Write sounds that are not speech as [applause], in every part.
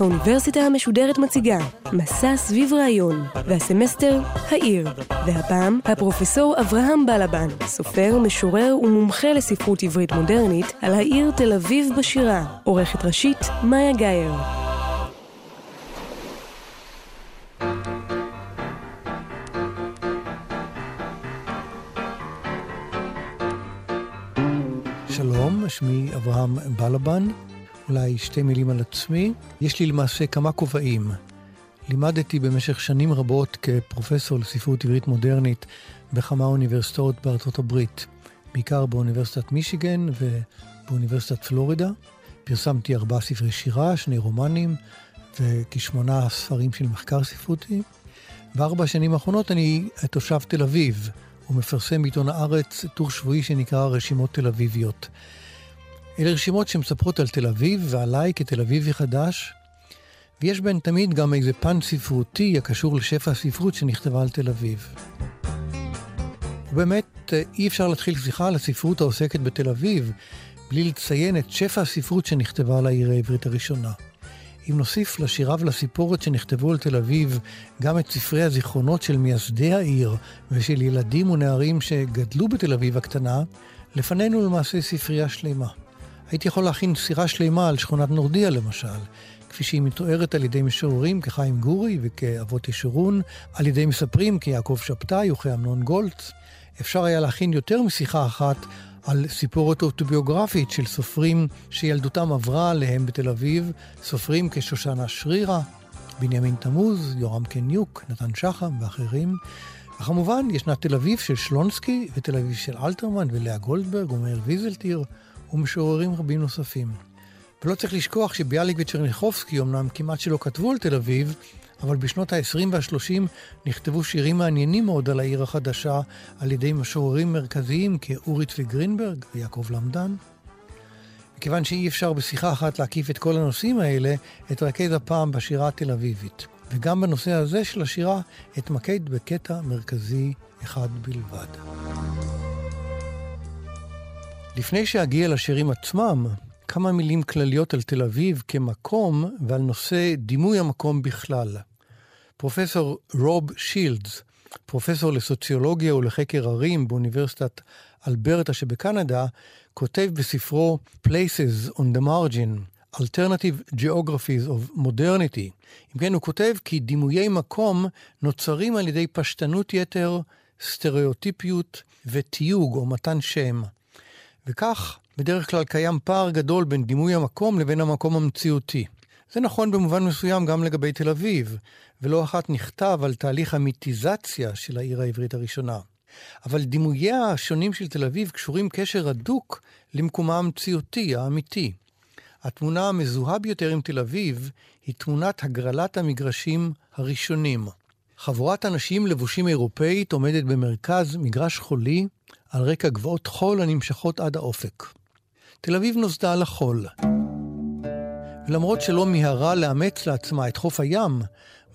האוניברסיטה המשודרת מציגה מסע סביב רעיון, והסמסטר העיר. והפעם הפרופסור אברהם בלבן, סופר, משורר ומומחה לספרות עברית מודרנית, על העיר תל אביב בשירה. עורכת ראשית, מאיה גאייר. שמי אברהם בלבן. אולי שתי מילים על עצמי. יש לי למעשה כמה כובעים. לימדתי במשך שנים רבות כפרופסור לספרות עברית מודרנית בכמה אוניברסיטאות בארצות הברית, בעיקר באוניברסיטת מישיגן ובאוניברסיטת פלורידה. פרסמתי ארבעה ספרי שירה, שני רומנים וכשמונה ספרים של מחקר ספרותי. בארבע השנים האחרונות אני תושב תל אביב, ומפרסם בעיתון הארץ טור שבועי שנקרא רשימות תל אביביות. אלה רשימות שמספרות על תל אביב ועליי כתל אביבי חדש, ויש בהן תמיד גם איזה פן ספרותי הקשור לשפע הספרות שנכתבה על תל אביב. ובאמת, אי אפשר להתחיל שיחה על הספרות העוסקת בתל אביב בלי לציין את שפע הספרות שנכתבה על העיר העברית הראשונה. אם נוסיף לשירה ולסיפורת שנכתבו על תל אביב גם את ספרי הזיכרונות של מייסדי העיר ושל ילדים ונערים שגדלו בתל אביב הקטנה, לפנינו למעשה ספרייה שלמה. הייתי יכול להכין סירה שלמה על שכונת נורדיה למשל, כפי שהיא מתוארת על ידי משוררים כחיים גורי וכאבות ישורון, על ידי מספרים כיעקב שבתאי וכאמנון גולץ. אפשר היה להכין יותר משיחה אחת על סיפורת אוטוביוגרפית של סופרים שילדותם עברה עליהם בתל אביב, סופרים כשושנה שרירה, בנימין תמוז, יורם קניוק, נתן שחם ואחרים. וכמובן, ישנה תל אביב של שלונסקי ותל אביב של אלתרמן ולאה גולדברג ומאיר ויזלטיר. ומשוררים רבים נוספים. ולא צריך לשכוח שביאליק וצ'רניחובסקי אמנם כמעט שלא כתבו על תל אביב, אבל בשנות ה-20 וה-30 נכתבו שירים מעניינים מאוד על העיר החדשה על ידי משוררים מרכזיים כאורי צבי גרינברג ויעקב למדן. מכיוון שאי אפשר בשיחה אחת להקיף את כל הנושאים האלה, אתרכז הפעם בשירה התל אביבית. וגם בנושא הזה של השירה אתמקד בקטע מרכזי אחד בלבד. לפני שאגיע לשירים עצמם, כמה מילים כלליות על תל אביב כמקום ועל נושא דימוי המקום בכלל. פרופסור רוב שילדס, פרופסור לסוציולוגיה ולחקר ערים באוניברסיטת אלברטה שבקנדה, כותב בספרו Places on the Margin, Alternative Geographies of Modernity. אם כן, הוא כותב כי דימויי מקום נוצרים על ידי פשטנות יתר, סטריאוטיפיות ותיוג או מתן שם. וכך, בדרך כלל קיים פער גדול בין דימוי המקום לבין המקום המציאותי. זה נכון במובן מסוים גם לגבי תל אביב, ולא אחת נכתב על תהליך המיתיזציה של העיר העברית הראשונה. אבל דימוייה השונים של תל אביב קשורים קשר הדוק למקומה המציאותי, האמיתי. התמונה המזוהה ביותר עם תל אביב היא תמונת הגרלת המגרשים הראשונים. חבורת אנשים לבושים אירופאית עומדת במרכז מגרש חולי, על רקע גבעות חול הנמשכות עד האופק. תל אביב נוסדה על החול. ולמרות שלא מיהרה לאמץ לעצמה את חוף הים,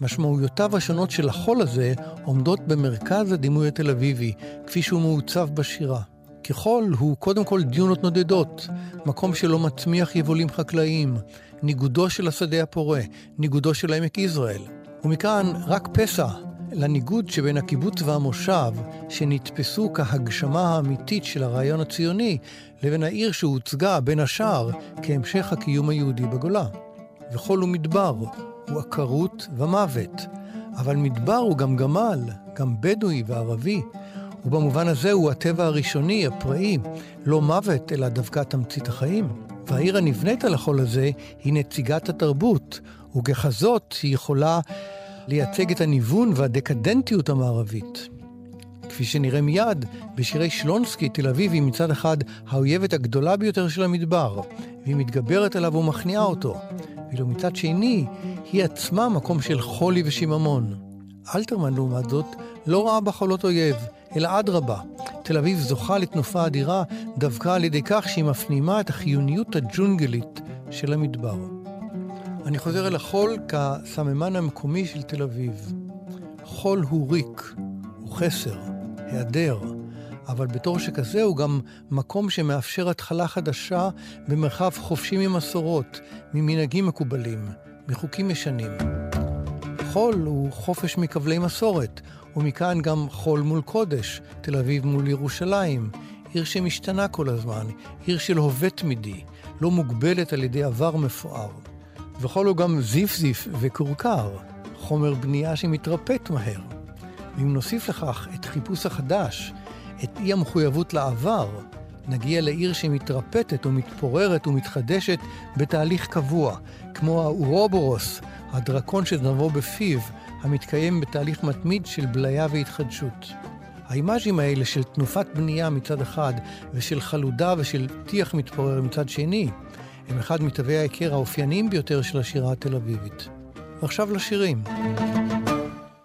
משמעויותיו השונות של החול הזה עומדות במרכז הדימוי התל אביבי, כפי שהוא מעוצב בשירה. כחול הוא קודם כל דיונות נודדות, מקום שלא מצמיח יבולים חקלאיים, ניגודו של השדה הפורה, ניגודו של עמק יזרעאל. ומכאן רק פסע לניגוד שבין הקיבוץ והמושב, שנתפסו כהגשמה האמיתית של הרעיון הציוני, לבין העיר שהוצגה, בין השאר, כהמשך הקיום היהודי בגולה. וכל הוא מדבר, הוא עקרות ומוות. אבל מדבר הוא גם גמל, גם בדואי וערבי, ובמובן הזה הוא הטבע הראשוני, הפראי, לא מוות, אלא דווקא תמצית החיים. והעיר הנבנית על החול הזה היא נציגת התרבות, וככזאת היא יכולה לייצג את הניוון והדקדנטיות המערבית. כפי שנראה מיד, בשירי שלונסקי, תל אביב היא מצד אחד האויבת הגדולה ביותר של המדבר, והיא מתגברת עליו ומכניעה אותו, ואילו מצד שני, היא עצמה מקום של חולי ושיממון. אלתרמן, לעומת זאת, לא ראה בחולות אויב, אלא אדרבה. תל אביב זוכה לתנופה אדירה דווקא על ידי כך שהיא מפנימה את החיוניות הג'ונגלית של המדבר. אני חוזר אל החול כסממן המקומי של תל אביב. חול הוא ריק, הוא חסר, היעדר, אבל בתור שכזה הוא גם מקום שמאפשר התחלה חדשה במרחב חופשי ממסורות, ממנהגים מקובלים, מחוקים ישנים. חול הוא חופש מכבלי מסורת, ומכאן גם חול מול קודש, תל אביב מול ירושלים, עיר שמשתנה כל הזמן, עיר של הווה תמידי, לא מוגבלת על ידי עבר מפואר. וחול הוא גם זיף-זיף וכורכר, חומר בנייה שמתרפט מהר. ואם נוסיף לכך את חיפוש החדש, את אי המחויבות לעבר, נגיע לעיר שמתרפטת ומתפוררת ומתחדשת בתהליך קבוע, כמו האורובורוס, הדרקון שזנבו בפיו, המתקיים בתהליך מתמיד של בליה והתחדשות. האימאז'ים האלה של תנופת בנייה מצד אחד ושל חלודה ושל טיח מתפורר מצד שני, הם אחד מתווי ההיכר האופייניים ביותר של השירה התל אביבית. ועכשיו לשירים.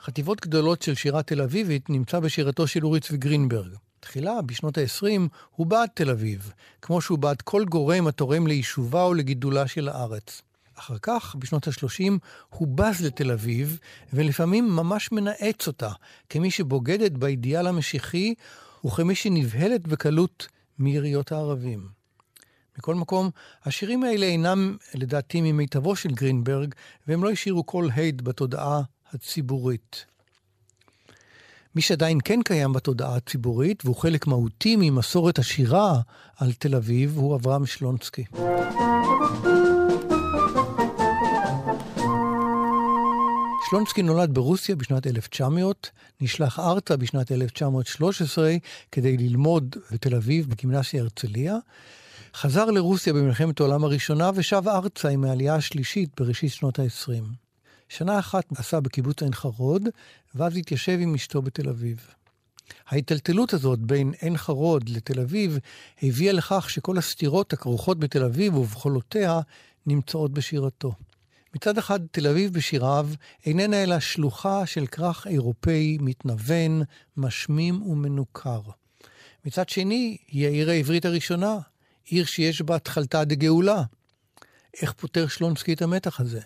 חטיבות גדולות של שירה תל אביבית נמצא בשירתו של אורי צבי גרינברג. תחילה, בשנות ה-20, הוא בעד תל אביב, כמו שהוא בעד כל גורם התורם ליישובה או לגידולה של הארץ. אחר כך, בשנות ה-30, הוא בז לתל אביב, ולפעמים ממש מנאץ אותה, כמי שבוגדת באידיאל המשיחי, וכמי שנבהלת בקלות מיריות הערבים. מכל מקום, השירים האלה אינם, לדעתי, ממיטבו של גרינברג, והם לא השאירו כל הד בתודעה הציבורית. מי שעדיין כן קיים בתודעה הציבורית, והוא חלק מהותי ממסורת השירה על תל אביב, הוא אברהם שלונסקי. שלונסקי נולד ברוסיה בשנת 1900, נשלח ארצה בשנת 1913 כדי ללמוד בתל אביב בגימנסיה הרצליה, חזר לרוסיה במלחמת העולם הראשונה ושב ארצה עם העלייה השלישית בראשית שנות ה-20. שנה אחת עשה בקיבוץ עין חרוד, ואז התיישב עם אשתו בתל אביב. ההיטלטלות הזאת בין עין חרוד לתל אביב הביאה לכך שכל הסתירות הכרוכות בתל אביב ובחולותיה נמצאות בשירתו. מצד אחד, תל אביב בשיריו איננה אלא שלוחה של כרך אירופאי מתנוון, משמים ומנוכר. מצד שני, היא העיר העברית הראשונה, עיר שיש בה תכלתא דגאולה. איך פותר שלונסקי את המתח הזה?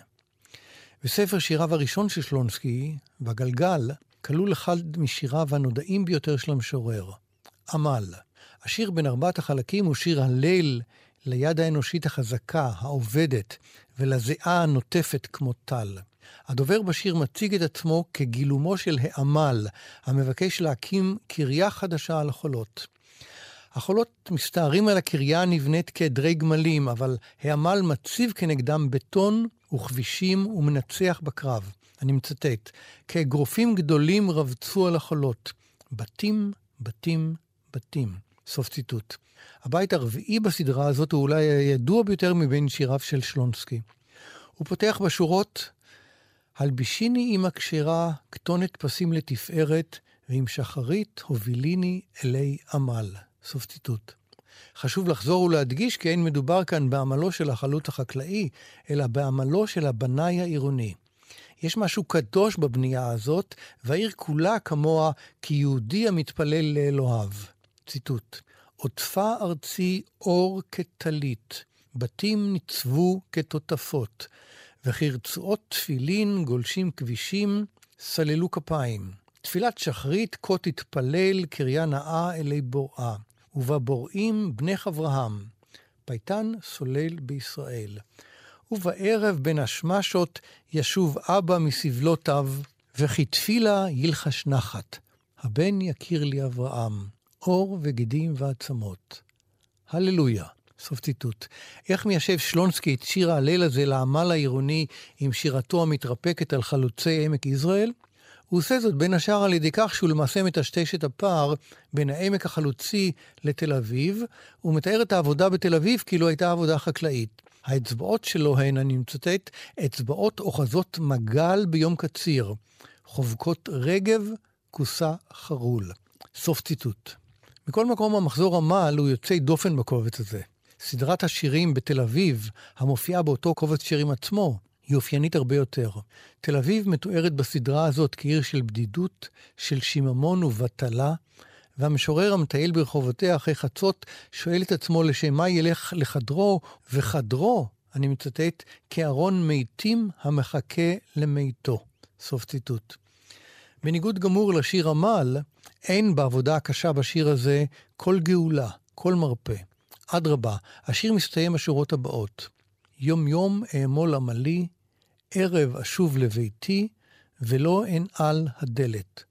בספר שיריו הראשון של שלונסקי, בגלגל, כלול אחד משיריו הנודעים ביותר של המשורר, עמל. השיר בין ארבעת החלקים הוא שיר הליל ליד האנושית החזקה, העובדת, ולזיעה הנוטפת כמו טל. הדובר בשיר מציג את עצמו כגילומו של העמל, המבקש להקים קריה חדשה על החולות. החולות מסתערים על הקריה הנבנית כעדרי גמלים, אבל העמל מציב כנגדם בטון וכבישים ומנצח בקרב. אני מצטט, כאגרופים גדולים רבצו על החולות. בתים, בתים, בתים. סוף ציטוט. הבית הרביעי בסדרה הזאת הוא אולי הידוע ביותר מבין שיריו של שלונסקי. הוא פותח בשורות הלבישיני עם הכשרה, כתונת פסים לתפארת, ועם שחרית הוביליני אלי עמל. סוף ציטוט. חשוב לחזור ולהדגיש כי אין מדובר כאן בעמלו של החלוט החקלאי, אלא בעמלו של הבנאי העירוני. יש משהו קדוש בבנייה הזאת, והעיר כולה כמוה כיהודי המתפלל לאלוהיו. ציטוט: עוטפה ארצי אור כטלית, בתים ניצבו כתותפות, וכרצועות תפילין גולשים כבישים, סללו כפיים. תפילת שחרית כה תתפלל קריה נאה אלי בוראה. ובבוראים בני אברהם, פייטן סולל בישראל. ובערב בין השמשות ישוב אבא מסבלותיו, וכי תפילה ילחש נחת. הבן יכיר לי אברהם, אור וגידים ועצמות. הללויה. סוף ציטוט. איך מיישב שלונסקי את שיר ההלל הזה לעמל העירוני עם שירתו המתרפקת על חלוצי עמק יזרעאל? הוא עושה זאת בין השאר על ידי כך שהוא למעשה מטשטש את הפער בין העמק החלוצי לתל אביב, ומתאר את העבודה בתל אביב כאילו הייתה עבודה חקלאית. האצבעות שלו הן, אני מצטט, אצבעות אוחזות מגל ביום קציר, חובקות רגב, כוסה חרול. סוף ציטוט. מכל מקום, המחזור עמל הוא יוצא דופן בקובץ הזה. סדרת השירים בתל אביב, המופיעה באותו קובץ שירים עצמו, היא אופיינית הרבה יותר. תל אביב מתוארת בסדרה הזאת כעיר של בדידות, של שיממון ובטלה, והמשורר המטייל ברחובותיה אחרי חצות שואל את עצמו לשם מה ילך לחדרו, וחדרו, אני מצטט, כארון מתים המחכה למיתו. סוף ציטוט. בניגוד גמור לשיר עמל, אין בעבודה הקשה בשיר הזה כל גאולה, כל מרפא. אדרבה, השיר מסתיים בשורות הבאות: יום יום אעמול עמלי, ערב אשוב לביתי, ולא על הדלת.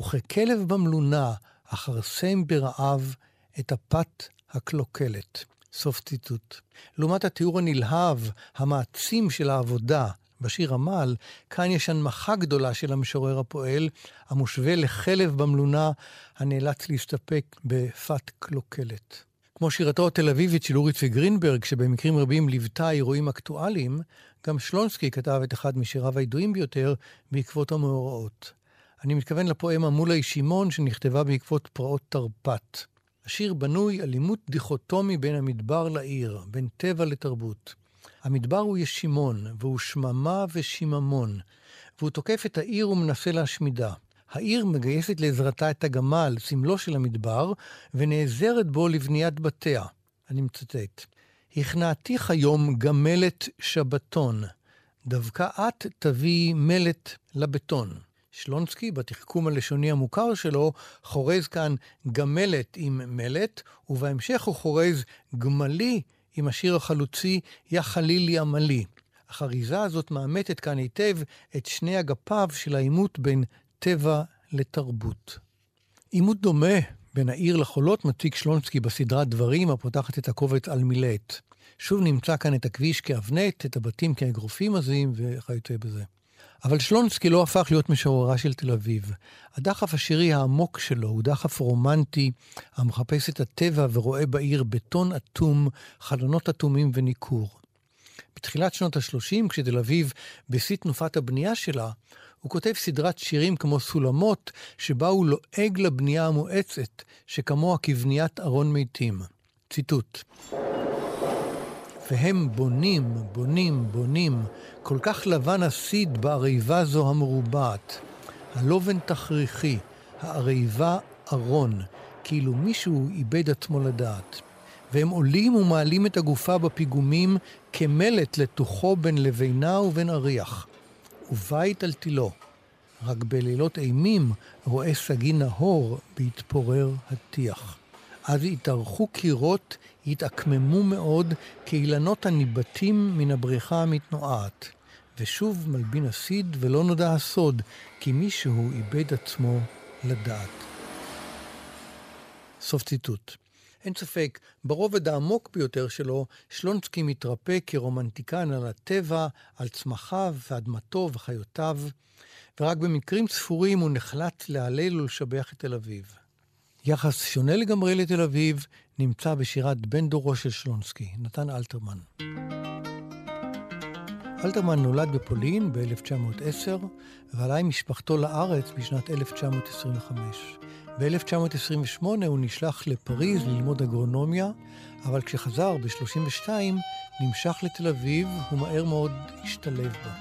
וככלב במלונה, אכרסם ברעב את הפת הקלוקלת. סוף ציטוט. לעומת התיאור הנלהב, המעצים של העבודה, בשיר עמל, כאן יש הנמכה גדולה של המשורר הפועל, המושווה לכלב במלונה, הנאלץ להסתפק בפת קלוקלת. כמו שירתו התל אביבית של אורי צבי גרינברג, שבמקרים רבים ליוותה אירועים אקטואליים, גם שלונסקי כתב את אחד משיריו הידועים ביותר בעקבות המאורעות. אני מתכוון לפואמה מולי שמעון שנכתבה בעקבות פרעות תרפ"ט. השיר בנוי על עימות דיכוטומי בין המדבר לעיר, בין טבע לתרבות. המדבר הוא ישימון, והוא שממה ושיממון, והוא תוקף את העיר ומנסה להשמידה. העיר מגייסת לעזרתה את הגמל, סמלו של המדבר, ונעזרת בו לבניית בתיה. אני מצטט: הכנעתיך היום גמלת שבתון, דווקא את תביאי מלט לבטון. שלונסקי, בתחכום הלשוני המוכר שלו, חורז כאן גמלת עם מלט, ובהמשך הוא חורז גמלי עם השיר החלוצי "יא חלילי עמלי". החריזה הזאת מאמתת כאן היטב את שני אגפיו של העימות בין טבע לתרבות. עימות דומה בין העיר לחולות מציג שלונסקי בסדרת דברים הפותחת את הקובץ על מילט. שוב נמצא כאן את הכביש כאבנט, את הבתים כאגרופים עזים וכיוצא בזה. אבל שלונסקי לא הפך להיות משוררה של תל אביב. הדחף השירי העמוק שלו הוא דחף רומנטי, המחפש את הטבע ורואה בעיר בטון אטום, חלונות אטומים וניכור. בתחילת שנות ה-30, כשתל אביב בשיא תנופת הבנייה שלה, הוא כותב סדרת שירים כמו סולמות, שבה הוא לועג לבנייה המואצת, שכמוה כבניית ארון מתים. ציטוט: והם בונים, בונים, בונים, כל כך לבן הסיד בעריבה זו המרובעת. הלובן תכריכי, העריבה ארון, כאילו מישהו איבד עצמו לדעת. והם עולים ומעלים את הגופה בפיגומים כמלט לתוכו בין לבינה ובין אריח. ובית על תילו. רק בלילות אימים רואה סגי נהור בהתפורר הטיח. אז יתארכו קירות, יתעקממו מאוד, כאילנות הניבטים מן הבריכה המתנועת. ושוב מלבין הסיד, ולא נודע הסוד, כי מישהו איבד עצמו לדעת. סוף ציטוט. אין ספק, ברובד העמוק ביותר שלו, שלונסקי מתרפא כרומנטיקן על הטבע, על צמחיו ואדמתו וחיותיו, ורק במקרים ספורים הוא נחלט להלל ולשבח את תל אביב. יחס שונה לגמרי לתל אביב נמצא בשירת בן דורו של שלונסקי, נתן אלתרמן. אלתרמן נולד בפולין ב-1910 ועלה עם משפחתו לארץ בשנת 1925. ב-1928 הוא נשלח לפריז ללמוד אגרונומיה, אבל כשחזר ב-32 נמשך לתל אביב ומהר מאוד השתלב בה.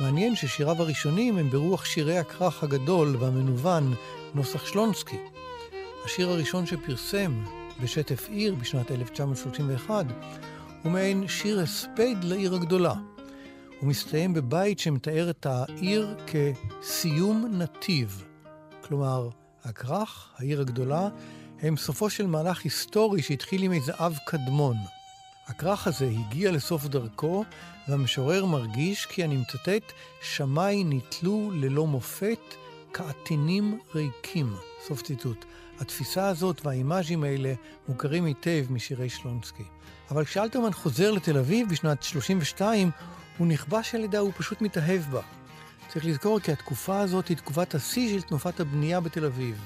מעניין ששיריו הראשונים הם ברוח שירי הכרך הגדול והמנוון נוסח שלונסקי. השיר הראשון שפרסם בשטף עיר בשנת 1931 הוא מעין שיר הספד לעיר הגדולה. הוא מסתיים בבית שמתאר את העיר כסיום נתיב. כלומר, הכרך, העיר הגדולה, הם סופו של מהלך היסטורי שהתחיל עם איזה אב קדמון. הכרך הזה הגיע לסוף דרכו, והמשורר מרגיש כי, אני מצטט, שמי נתלו ללא מופת כעטינים ריקים. סוף ציטוט. התפיסה הזאת והאימאז'ים האלה מוכרים היטב משירי שלונסקי. אבל כשאלתרמן חוזר לתל אביב בשנת 32, הוא נכבש על ידה, הוא פשוט מתאהב בה. צריך לזכור כי התקופה הזאת היא תקופת השיא של תנופת הבנייה בתל אביב.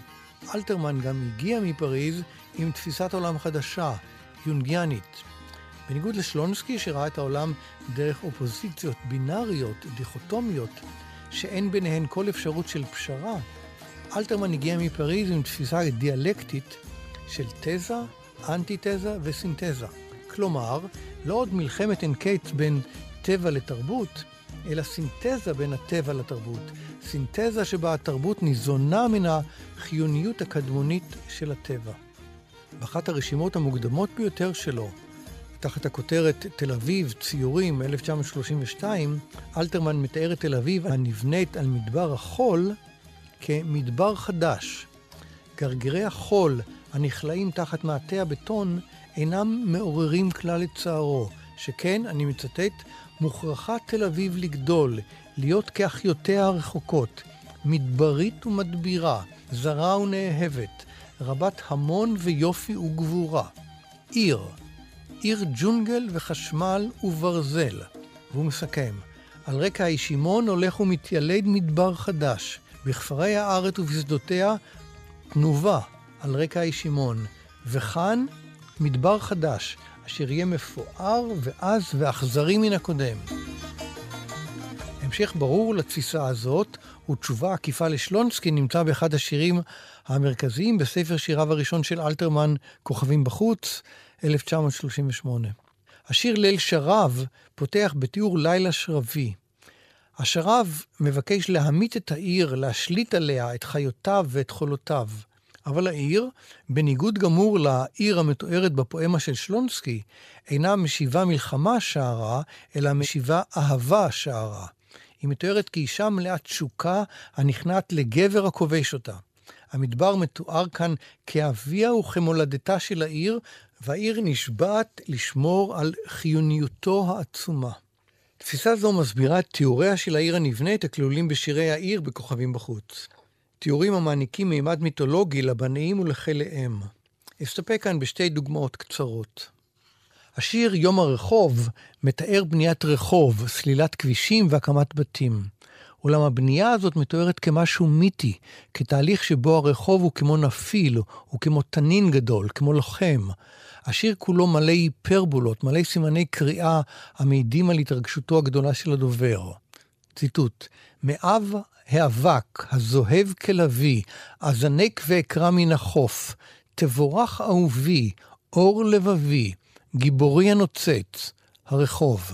אלתרמן גם הגיע מפריז עם תפיסת עולם חדשה, יונגיאנית. בניגוד לשלונסקי שראה את העולם דרך אופוזיציות בינאריות, דיכוטומיות, שאין ביניהן כל אפשרות של פשרה, אלתרמן הגיע מפריז עם תפיסה דיאלקטית של תזה, אנטיתזה וסינתזה. כלומר, לא עוד מלחמת אין קץ בין טבע לתרבות, אלא סינתזה בין הטבע לתרבות. סינתזה שבה התרבות ניזונה מן החיוניות הקדמונית של הטבע. באחת הרשימות המוקדמות ביותר שלו, תחת הכותרת תל אביב, ציורים, 1932, אלתרמן מתאר את תל אביב הנבנית על מדבר החול כמדבר חדש. גרגירי החול הנכלאים תחת מעטה הבטון אינם מעוררים כלל את צערו, שכן, אני מצטט, מוכרחה תל אביב לגדול, להיות כאחיותיה הרחוקות, מדברית ומדבירה, זרה ונאהבת, רבת המון ויופי וגבורה. עיר, עיר ג'ונגל וחשמל וברזל. והוא מסכם, על רקע הישימון הולך ומתיילד מדבר חדש, בכפרי הארץ ובשדותיה תנובה על רקע הישימון, וכאן מדבר חדש, אשר יהיה מפואר ועז ואכזרי מן הקודם. המשך ברור לתפיסה הזאת, ותשובה עקיפה לשלונסקי נמצא באחד השירים המרכזיים בספר שיריו הראשון של אלתרמן, כוכבים בחוץ, 1938. השיר ליל שרב פותח בתיאור לילה שרבי. השרב מבקש להמית את העיר, להשליט עליה את חיותיו ואת חולותיו. אבל העיר, בניגוד גמור לעיר המתוארת בפואמה של שלונסקי, אינה משיבה מלחמה שערה, אלא משיבה אהבה שערה. היא מתוארת כאישה מלאת תשוקה הנכנעת לגבר הכובש אותה. המדבר מתואר כאן כאביה וכמולדתה של העיר, והעיר נשבעת לשמור על חיוניותו העצומה. תפיסה זו מסבירה את תיאוריה של העיר הנבנית הכלולים בשירי העיר בכוכבים בחוץ. תיאורים המעניקים מימד מיתולוגי לבניים ולחיליהם. אסתפק כאן בשתי דוגמאות קצרות. השיר יום הרחוב מתאר בניית רחוב, סלילת כבישים והקמת בתים. אולם הבנייה הזאת מתוארת כמשהו מיתי, כתהליך שבו הרחוב הוא כמו נפיל, הוא כמו תנין גדול, כמו לוחם. השיר כולו מלא היפרבולות, מלא סימני קריאה המעידים על התרגשותו הגדולה של הדובר. ציטוט: מאב האבק, הזוהב כלביא, אזנק ואקרא מן החוף, תבורך אהובי, אור לבבי, גיבורי הנוצץ, הרחוב.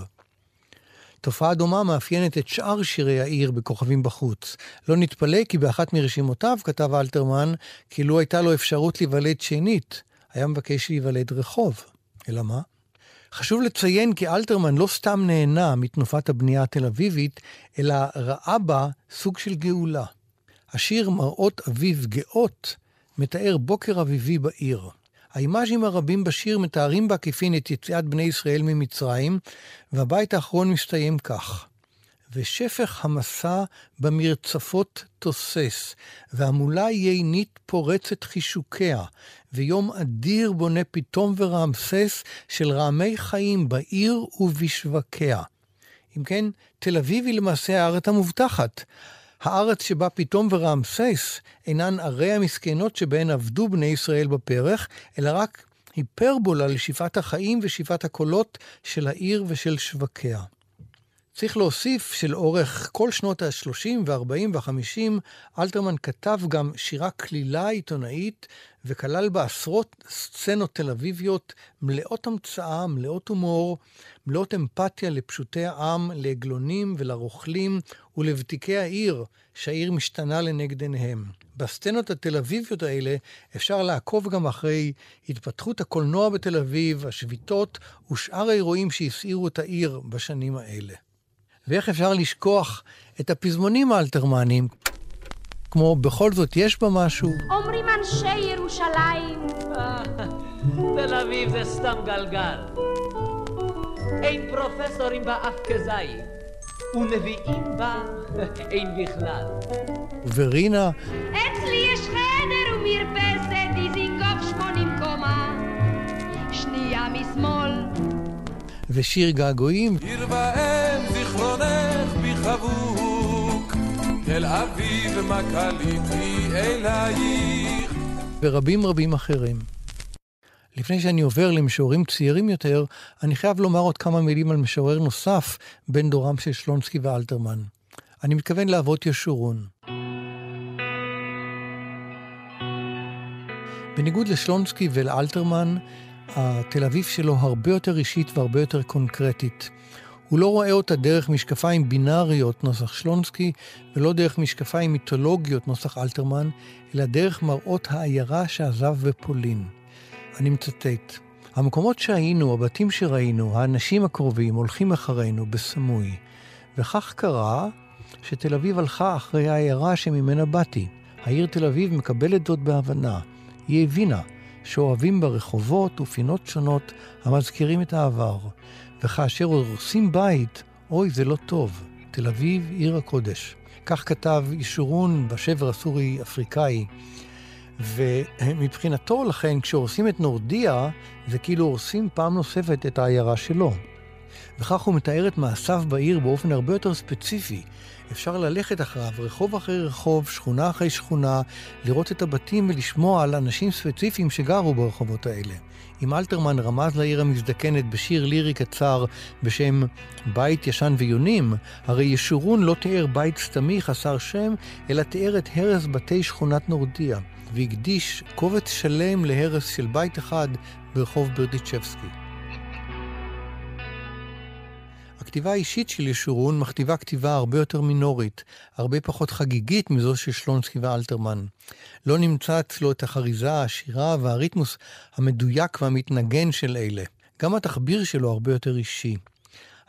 תופעה דומה מאפיינת את שאר שירי העיר בכוכבים בחוץ. לא נתפלא כי באחת מרשימותיו כתב אלתרמן, כאילו הייתה לו אפשרות להיוולד שנית, היה מבקש להיוולד רחוב. אלא מה? חשוב לציין כי אלתרמן לא סתם נהנה מתנופת הבנייה התל אביבית, אלא ראה בה סוג של גאולה. השיר מראות אביב גאות מתאר בוקר אביבי בעיר. האימאז'ים הרבים בשיר מתארים בעקיפין את יציאת בני ישראל ממצרים, והבית האחרון מסתיים כך: ושפך המסע במרצפות תוסס, והמולה יינית פורצת חישוקיה, ויום אדיר בונה פתאום ורעמסס של רעמי חיים בעיר ובשווקיה. אם כן, תל אביב היא למעשה הארץ המובטחת. הארץ שבה פתאום ורעמסס אינן ערי המסכנות שבהן עבדו בני ישראל בפרח, אלא רק היפרבולה לשאיפת החיים ושאיפת הקולות של העיר ושל שווקיה. צריך להוסיף שלאורך כל שנות ה-30 וה-40 וה-50, אלתרמן כתב גם שירה קלילה עיתונאית, וכלל בה עשרות סצנות תל אביביות מלאות המצאה, מלאות הומור, מלאות אמפתיה לפשוטי העם, לעגלונים ולרוכלים ולוותיקי העיר, שהעיר משתנה לנגד עיניהם. בסצנות התל אביביות האלה אפשר לעקוב גם אחרי התפתחות הקולנוע בתל אביב, השביתות ושאר האירועים שהסעירו את העיר בשנים האלה. ואיך אפשר לשכוח את הפזמונים האלתרמניים, כמו בכל זאת יש בה משהו. אומרים אנשי ירושלים. [laughs] תל אביב זה סתם גלגל. אין פרופסורים בה אף כזית, ונביאים בה [laughs] אין בכלל. ורינה. אצלי יש חדר ומרפסת, דיזינגוף שמונים קומה. שנייה משמאל. ושיר געגועים. עיר ואם זיכרונך בי חבוק, תל אביב מה קליתי אלייך. ורבים רבים אחרים. לפני שאני עובר למשוררים צעירים יותר, אני חייב לומר עוד כמה מילים על משורר נוסף בין דורם של שלונסקי ואלתרמן. אני מתכוון לאבות ישורון. בניגוד לשלונסקי ולאלתרמן, התל אביב שלו הרבה יותר אישית והרבה יותר קונקרטית. הוא לא רואה אותה דרך משקפיים בינאריות נוסח שלונסקי, ולא דרך משקפיים מיתולוגיות נוסח אלתרמן, אלא דרך מראות העיירה שעזב בפולין. אני מצטט: המקומות שהיינו, הבתים שראינו, האנשים הקרובים הולכים אחרינו בסמוי. וכך קרה שתל אביב הלכה אחרי העיירה שממנה באתי. העיר תל אביב מקבלת זאת בהבנה. היא הבינה שאוהבים בה רחובות ופינות שונות המזכירים את העבר, וכאשר הורסים בית, אוי, זה לא טוב. תל אביב, עיר הקודש. כך כתב ישורון בשבר הסורי-אפריקאי. ומבחינתו, לכן, כשהורסים את נורדיה, זה כאילו הורסים פעם נוספת את העיירה שלו. וכך הוא מתאר את מעשיו בעיר באופן הרבה יותר ספציפי. אפשר ללכת אחריו רחוב אחרי רחוב, שכונה אחרי שכונה, לראות את הבתים ולשמוע על אנשים ספציפיים שגרו ברחובות האלה. אם אלתרמן רמז לעיר המזדקנת בשיר לירי קצר בשם בית ישן ויונים, הרי ישורון לא תיאר בית סתמי חסר שם, אלא תיאר את הרס בתי שכונת נורדיה, והקדיש קובץ שלם להרס של בית אחד ברחוב ברדיצ'בסקי. הכתיבה האישית של ישורון מכתיבה כתיבה הרבה יותר מינורית, הרבה פחות חגיגית מזו של שלונסקי ואלתרמן. לא נמצא אצלו את החריזה, השירה והריתמוס המדויק והמתנגן של אלה. גם התחביר שלו הרבה יותר אישי.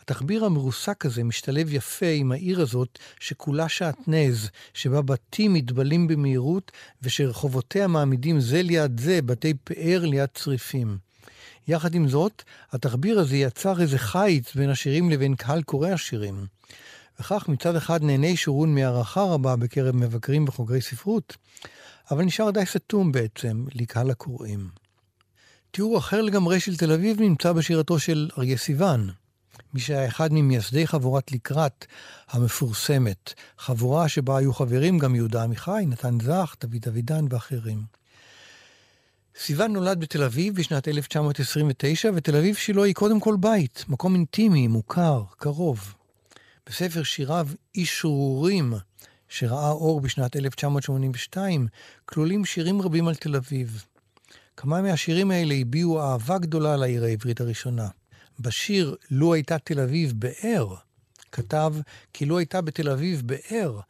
התחביר המרוסק הזה משתלב יפה עם העיר הזאת, שכולה שעטנז, שבה בתים מתבלים במהירות, ושרחובותיה מעמידים זה ליד זה בתי פאר ליד צריפים. יחד עם זאת, התחביר הזה יצר איזה חיץ בין השירים לבין קהל קוראי השירים. וכך מצד אחד נהנה שורון מהערכה רבה בקרב מבקרים וחוקרי ספרות, אבל נשאר די סתום בעצם לקהל הקוראים. תיאור אחר לגמרי של תל אביב נמצא בשירתו של אריה סיוון, מי שהיה אחד ממייסדי חבורת לקראת המפורסמת, חבורה שבה היו חברים גם יהודה עמיחי, נתן זך, דוד אבידן ואחרים. סיוון נולד בתל אביב בשנת 1929, ותל אביב שלו היא קודם כל בית, מקום אינטימי, מוכר, קרוב. בספר שיריו "אישרורים", שראה אור בשנת 1982, כלולים שירים רבים על תל אביב. כמה מהשירים האלה הביעו אהבה גדולה לעיר העברית הראשונה. בשיר "לו הייתה תל אביב באר", כתב כי לו הייתה בתל אביב באר,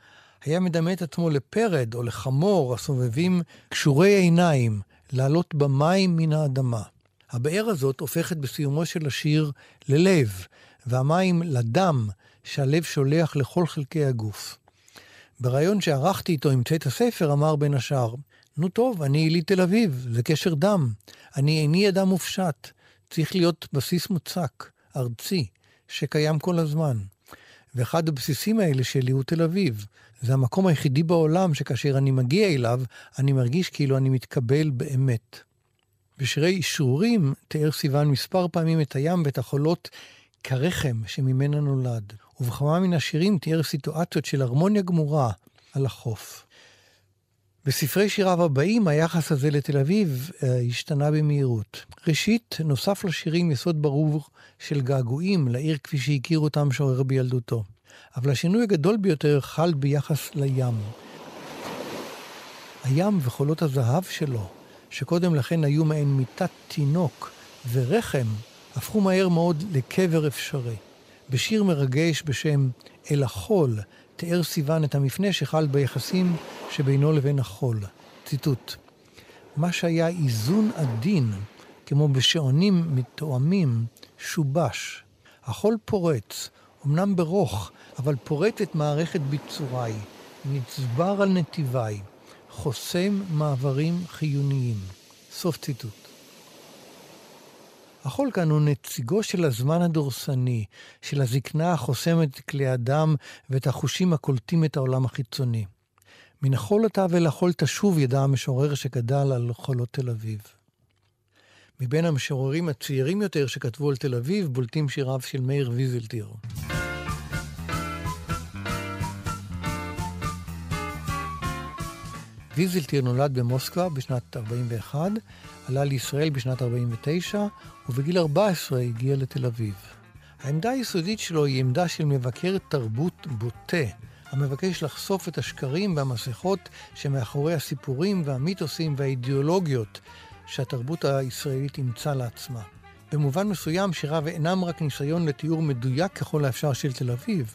היה מדמה את עצמו לפרד או לחמור הסובבים קשורי עיניים, לעלות במים מן האדמה. הבאר הזאת הופכת בסיומו של השיר ללב, והמים לדם שהלב שולח לכל חלקי הגוף. בריאיון שערכתי איתו עם צאת הספר אמר בין השאר, נו טוב, אני יליד תל אביב, זה קשר דם. אני איני אדם מופשט. צריך להיות בסיס מוצק, ארצי, שקיים כל הזמן. ואחד הבסיסים האלה שלי הוא תל אביב. זה המקום היחידי בעולם שכאשר אני מגיע אליו, אני מרגיש כאילו אני מתקבל באמת. בשירי אשרורים תיאר סיוון מספר פעמים את הים ואת החולות כרחם שממנה נולד, ובכמה מן השירים תיאר סיטואציות של הרמוניה גמורה על החוף. בספרי שיריו הבאים היחס הזה לתל אביב אה, השתנה במהירות. ראשית, נוסף לשירים יסוד ברור של געגועים לעיר כפי שהכיר אותם שורר בילדותו. אבל השינוי הגדול ביותר חל ביחס לים. הים וחולות הזהב שלו, שקודם לכן היו מעין מיטת תינוק ורחם, הפכו מהר מאוד לקבר אפשרי. בשיר מרגש בשם "אל החול" תיאר סיוון את המפנה שחל ביחסים שבינו לבין החול. ציטוט: מה שהיה איזון עדין, כמו בשעונים מתואמים, שובש. החול פורץ, אמנם ברוך, אבל פורט את מערכת ביצוריי, נצבר על נתיביי, חוסם מעברים חיוניים. סוף ציטוט. החול כאן הוא נציגו של הזמן הדורסני, של הזקנה החוסמת כלי הדם ואת החושים הקולטים את העולם החיצוני. מן החול אתה ואל החול תשוב, ידע המשורר שגדל על חולות תל אביב. מבין המשוררים הצעירים יותר שכתבו על תל אביב, בולטים שיריו של מאיר ויזלטיר. ויזלטיר נולד במוסקבה בשנת 41, עלה לישראל בשנת 49, ובגיל 14 הגיע לתל אביב. העמדה היסודית שלו היא עמדה של מבקר תרבות בוטה, המבקש לחשוף את השקרים והמסכות שמאחורי הסיפורים והמיתוסים והאידיאולוגיות שהתרבות הישראלית אימצה לעצמה. במובן מסוים שיריו אינם רק ניסיון לתיאור מדויק ככל האפשר של תל אביב,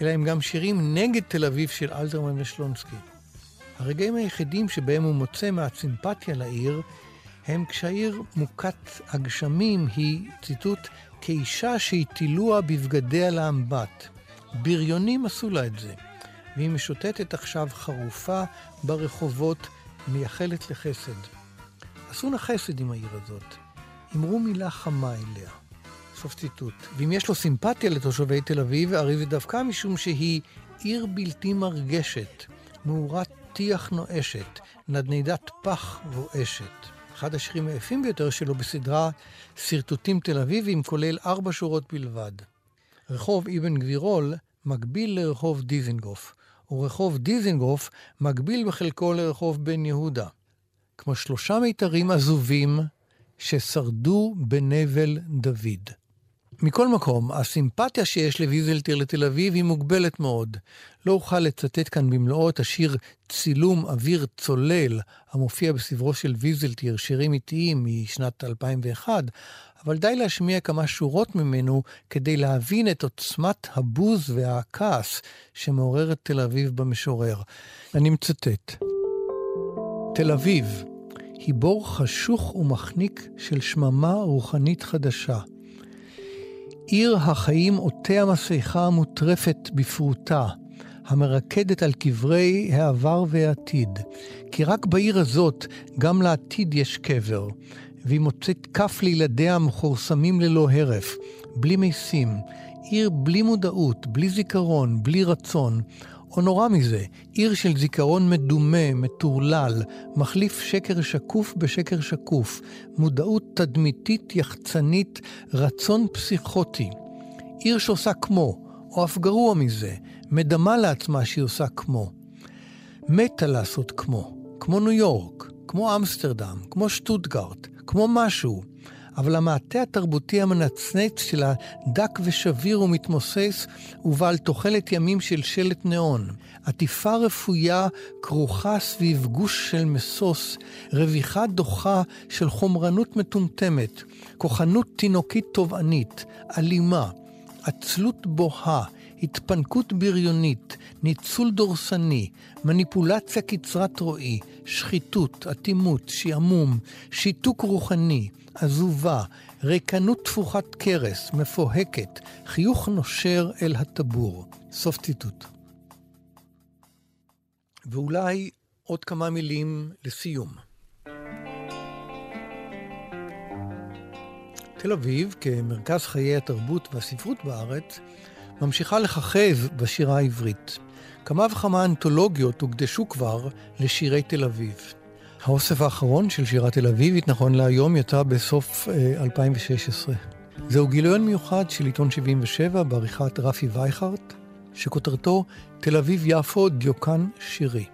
אלא הם גם שירים נגד תל אביב של אלתרמן ושלונסקי. הרגעים היחידים שבהם הוא מוצא מעט סימפתיה לעיר, הם כשהעיר מוכת הגשמים היא, ציטוט, כאישה שהטילוה בבגדיה לאמבט. בריונים עשו לה את זה. והיא משוטטת עכשיו חרופה ברחובות, מייחלת לחסד. עשו נא חסד עם העיר הזאת. אמרו מילה חמה אליה. סוף ציטוט. ואם יש לו סימפתיה לתושבי תל אביב, הרי זה דווקא משום שהיא עיר בלתי מרגשת, מאורת טיח נואשת, נדנדת פח רועשת. אחד השירים היפים ביותר שלו בסדרה שרטוטים תל אביבים, כולל ארבע שורות בלבד. רחוב אבן גבירול מקביל לרחוב דיזנגוף, ורחוב דיזנגוף מקביל בחלקו לרחוב בן יהודה. כמו שלושה מיתרים עזובים ששרדו בנבל דוד. מכל מקום, הסימפתיה שיש לוויזלטיר לתל אביב היא מוגבלת מאוד. לא אוכל לצטט כאן במלואו את השיר צילום אוויר צולל, המופיע בסברו של ויזלטיר, שירים איטיים משנת 2001, אבל די להשמיע כמה שורות ממנו כדי להבין את עוצמת הבוז והכעס שמעוררת תל אביב במשורר. אני מצטט: תל אביב היא בור חשוך ומחניק של שממה רוחנית חדשה. עיר החיים עוטה המסכה המוטרפת בפרוטה, המרקדת על קברי העבר והעתיד. כי רק בעיר הזאת גם לעתיד יש קבר, והיא מוצאת כף לילדיה המכורסמים ללא הרף, בלי משים. עיר בלי מודעות, בלי זיכרון, בלי רצון. או נורא מזה, עיר של זיכרון מדומה, מטורלל, מחליף שקר שקוף בשקר שקוף, מודעות תדמיתית יחצנית, רצון פסיכוטי. עיר שעושה כמו, או אף גרוע מזה, מדמה לעצמה שהיא עושה כמו. מתה לעשות כמו, כמו ניו יורק, כמו אמסטרדם, כמו שטוטגארט, כמו משהו. אבל המעטה התרבותי המנצנץ שלה דק ושביר ומתמוסס, ובעל תוחלת ימים של שלט ניאון. עטיפה רפויה כרוכה סביב גוש של משוש, רוויחה דוחה של חומרנות מטומטמת, כוחנות תינוקית תובענית, אלימה, עצלות בוהה, התפנקות בריונית, ניצול דורסני, מניפולציה קצרת רועי, שחיתות, אטימות, שעמום, שיתוק רוחני, עזובה, ריקנות תפוחת קרס, מפוהקת, חיוך נושר אל הטבור. סוף ציטוט. ואולי עוד כמה מילים לסיום. תל אביב, כמרכז חיי התרבות והספרות בארץ, ממשיכה לככב בשירה העברית. כמה וכמה אנתולוגיות הוקדשו כבר לשירי תל אביב. האוסף האחרון של שירת תל אביבית, נכון להיום, יצא בסוף אה, 2016. זהו גיליון מיוחד של עיתון 77 בעריכת רפי וייכרט, שכותרתו תל אביב-יפו דיוקן שירי.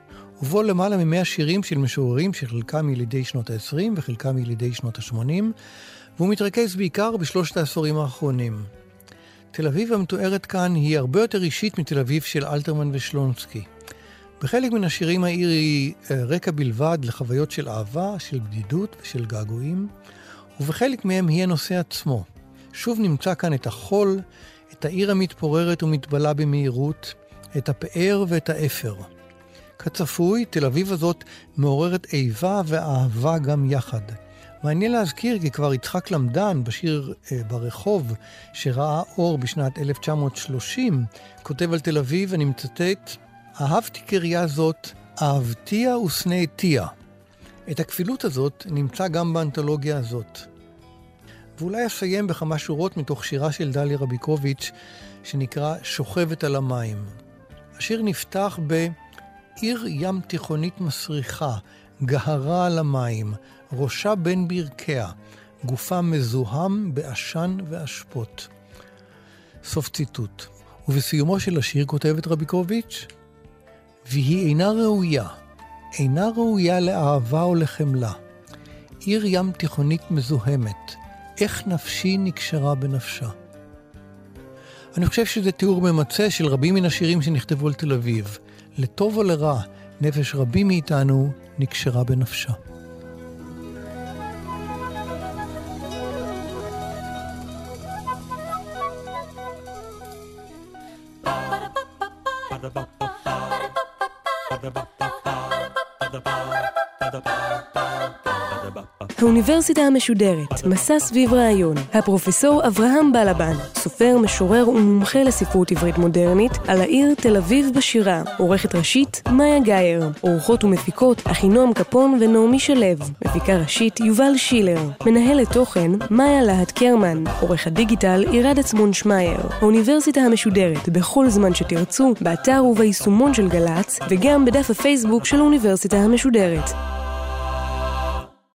ובו למעלה מ-100 שירים של משוררים שחלקם ילידי שנות ה-20 וחלקם ילידי שנות ה-80, והוא מתרכז בעיקר בשלושת העשורים האחרונים. תל אביב המתוארת כאן היא הרבה יותר אישית מתל אביב של אלתרמן ושלונסקי. בחלק מן השירים העיר היא אה, רקע בלבד לחוויות של אהבה, של בדידות ושל געגועים, ובחלק מהם היא הנושא עצמו. שוב נמצא כאן את החול, את העיר המתפוררת ומתבלה במהירות, את הפאר ואת האפר. כצפוי, תל אביב הזאת מעוררת איבה ואהבה גם יחד. מעניין להזכיר כי כבר יצחק למדן בשיר אה, ברחוב, שראה אור בשנת 1930, כותב על תל אביב, אני מצטט, אהבתי קריה זאת, אהבתיה ושנאתיה. את הכפילות הזאת נמצא גם באנתולוגיה הזאת. ואולי אסיים בכמה שורות מתוך שירה של דליה רביקוביץ', שנקרא שוכבת על המים. השיר נפתח בעיר ים תיכונית מסריחה, גהרה על המים, ראשה בין ברכיה, גופה מזוהם בעשן ואשפות. סוף ציטוט. ובסיומו של השיר כותבת רביקוביץ', והיא אינה ראויה, אינה ראויה לאהבה או לחמלה. עיר ים תיכונית מזוהמת, איך נפשי נקשרה בנפשה. אני חושב שזה תיאור ממצה של רבים מן השירים שנכתבו על תל אביב. לטוב או לרע, נפש רבים מאיתנו נקשרה בנפשה. האוניברסיטה המשודרת, מסע סביב רעיון. הפרופסור אברהם בלבן, סופר, משורר ומומחה לספרות עברית מודרנית, על העיר תל אביב בשירה. עורכת ראשית, מאיה גאייר. עורכות ומפיקות, אחינועם קפון ונעמי שלו. מפיקה ראשית, יובל שילר. מנהלת תוכן, מאיה להט קרמן. עורך הדיגיטל, עירד עצמון שמייר. האוניברסיטה המשודרת, בכל זמן שתרצו, באתר וביישומון של גל"צ, וגם בדף הפייסבוק של האוניברסיטה המשודרת.